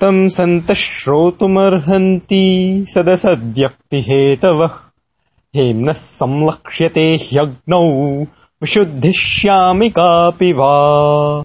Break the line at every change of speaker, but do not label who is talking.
तम् सन्तः श्रोतुमर्हन्ति सदसद्व्यक्तिहेतवः। हेम्नः संलक्ष्यते ह्यग्नौ विशुद्धिष्यामि कापि वा।